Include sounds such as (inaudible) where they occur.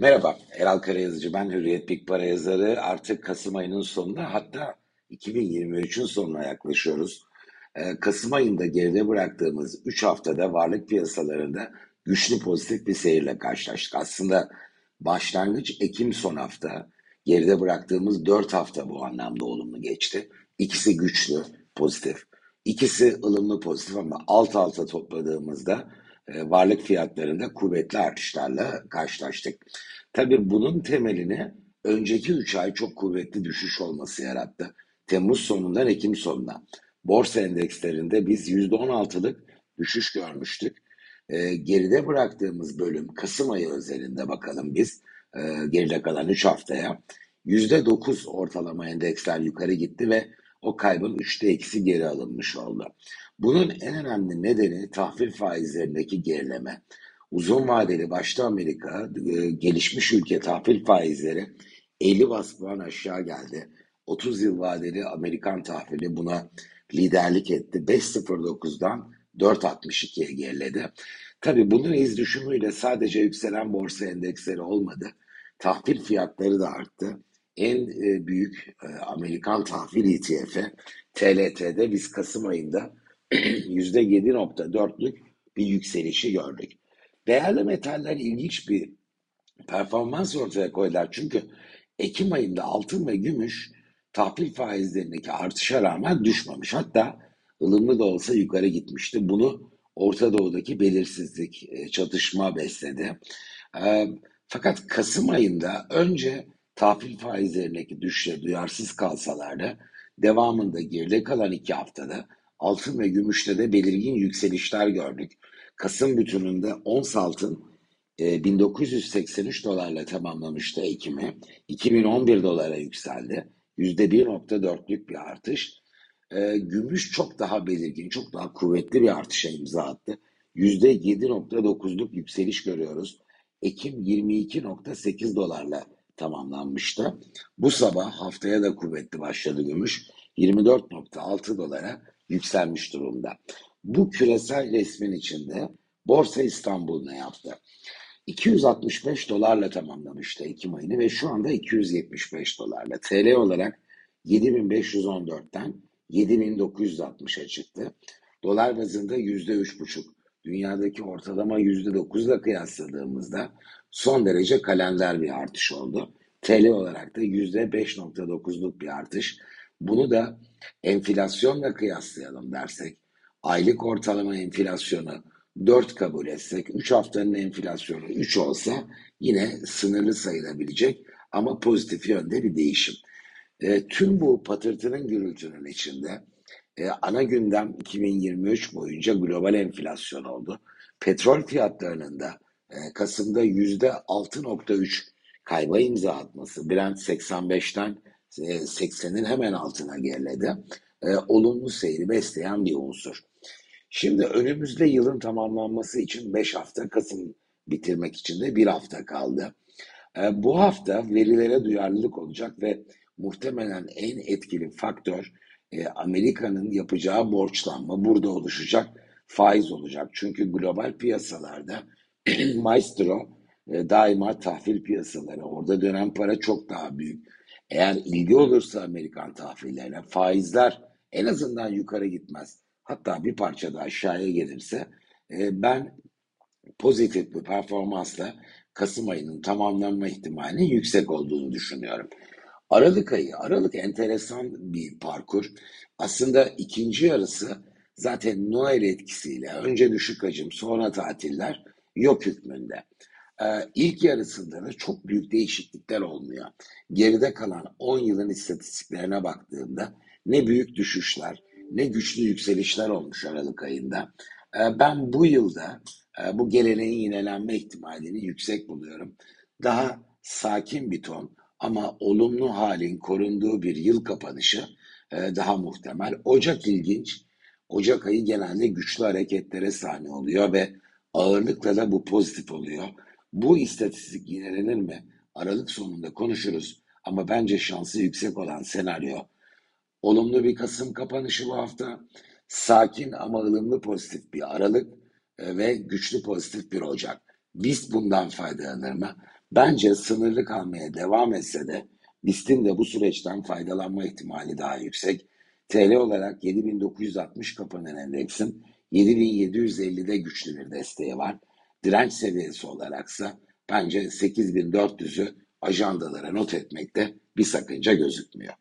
Merhaba, Eral Karayazıcı ben Hürriyet Big Para yazarı. Artık Kasım ayının sonuna hatta 2023'ün sonuna yaklaşıyoruz. Ee, Kasım ayında geride bıraktığımız 3 haftada varlık piyasalarında güçlü pozitif bir seyirle karşılaştık. Aslında başlangıç Ekim son hafta, geride bıraktığımız 4 hafta bu anlamda olumlu geçti. İkisi güçlü, pozitif. İkisi ılımlı pozitif ama alt alta topladığımızda varlık fiyatlarında kuvvetli artışlarla karşılaştık. Tabii bunun temelini önceki 3 ay çok kuvvetli düşüş olması yarattı. Temmuz sonundan Ekim sonuna. Borsa endekslerinde biz %16'lık düşüş görmüştük. E, geride bıraktığımız bölüm Kasım ayı özelinde bakalım biz e, geride kalan 3 haftaya %9 ortalama endeksler yukarı gitti ve o kaybın üçte ikisi geri alınmış oldu. Bunun en önemli nedeni tahvil faizlerindeki gerileme. Uzun vadeli başta Amerika, e, gelişmiş ülke tahvil faizleri 50 bas puan aşağı geldi. 30 yıl vadeli Amerikan tahvili buna liderlik etti. 5.09'dan 4.62'ye geriledi. Tabi bunun iz düşümüyle sadece yükselen borsa endeksleri olmadı. Tahvil fiyatları da arttı en e, büyük e, Amerikan tahvil ETF'i TLT'de biz Kasım ayında (clears throat) %7.4'lük bir yükselişi gördük. Değerli metaller ilginç bir performans ortaya koydular. Çünkü Ekim ayında altın ve gümüş tahvil faizlerindeki artışa rağmen düşmemiş. Hatta ılımlı da olsa yukarı gitmişti. Bunu Orta Doğu'daki belirsizlik, e, çatışma besledi. Fakat Kasım ayında önce tahvil faizlerindeki düşüşe duyarsız kalsalar da devamında geride kalan iki haftada altın ve gümüşte de belirgin yükselişler gördük. Kasım bütününde ons altın 1983 e, dolarla tamamlamıştı Ekim'i. 2011 dolara yükseldi. %1.4'lük bir artış. E, gümüş çok daha belirgin, çok daha kuvvetli bir artışa imza attı. %7.9'luk yükseliş görüyoruz. Ekim 22.8 dolarla tamamlanmıştı. Bu sabah haftaya da kuvvetli başladı gümüş. 24.6 dolara yükselmiş durumda. Bu küresel resmin içinde Borsa İstanbul ne yaptı? 265 dolarla tamamlamıştı Ekim ayını ve şu anda 275 dolarla. TL olarak 7514'ten 7960'a çıktı. Dolar bazında %3,5. Dünyadaki ortalama %9'la kıyasladığımızda son derece kalender bir artış oldu. TL olarak da %5.9'luk bir artış. Bunu da enflasyonla kıyaslayalım dersek, aylık ortalama enflasyonu 4 kabul etsek, 3 haftanın enflasyonu 3 olsa yine sınırlı sayılabilecek ama pozitif yönde bir değişim. E, tüm bu patırtının gürültünün içinde e, ana gündem 2023 boyunca global enflasyon oldu. Petrol fiyatlarının da e, Kasım'da %6.3 kayba imza atması, Brent 85'ten 80'in hemen altına geriledi. E, olumlu seyri besleyen bir unsur. Şimdi önümüzde yılın tamamlanması için 5 hafta, Kasım bitirmek için de 1 hafta kaldı. E, bu hafta verilere duyarlılık olacak ve muhtemelen en etkili faktör e, Amerika'nın yapacağı borçlanma, burada oluşacak faiz olacak. Çünkü global piyasalarda (clears throat) Maestro e, daima tahvil piyasaları. Orada dönen para çok daha büyük. Eğer ilgi olursa Amerikan tahvillerine faizler en azından yukarı gitmez. Hatta bir parça da aşağıya gelirse e, ben pozitif bir performansla Kasım ayının tamamlanma ihtimalinin yüksek olduğunu düşünüyorum. Aralık ayı, Aralık enteresan bir parkur. Aslında ikinci yarısı zaten Noel etkisiyle önce düşük hacim sonra tatiller yok hükmünde. Ee, ilk yarısında da çok büyük değişiklikler olmuyor. Geride kalan 10 yılın istatistiklerine baktığımda ne büyük düşüşler ne güçlü yükselişler olmuş Aralık ayında. Ee, ben bu yılda e, bu geleneğin yinelenme ihtimalini yüksek buluyorum. Daha sakin bir ton ama olumlu halin korunduğu bir yıl kapanışı e, daha muhtemel. Ocak ilginç. Ocak ayı genelde güçlü hareketlere sahne oluyor ve ağırlıkla da bu pozitif oluyor. Bu istatistik yinelenir mi? Aralık sonunda konuşuruz. Ama bence şansı yüksek olan senaryo olumlu bir Kasım kapanışı bu hafta. Sakin ama ılımlı pozitif bir Aralık e, ve güçlü pozitif bir Ocak. BIST bundan faydalanır mı? Bence sınırlı kalmaya devam etse de BIST'in de bu süreçten faydalanma ihtimali daha yüksek. TL olarak 7960 kapanan endeksin 7750'de güçlü bir desteği var. Direnç seviyesi olaraksa bence 8400'ü ajandalara not etmekte bir sakınca gözükmüyor.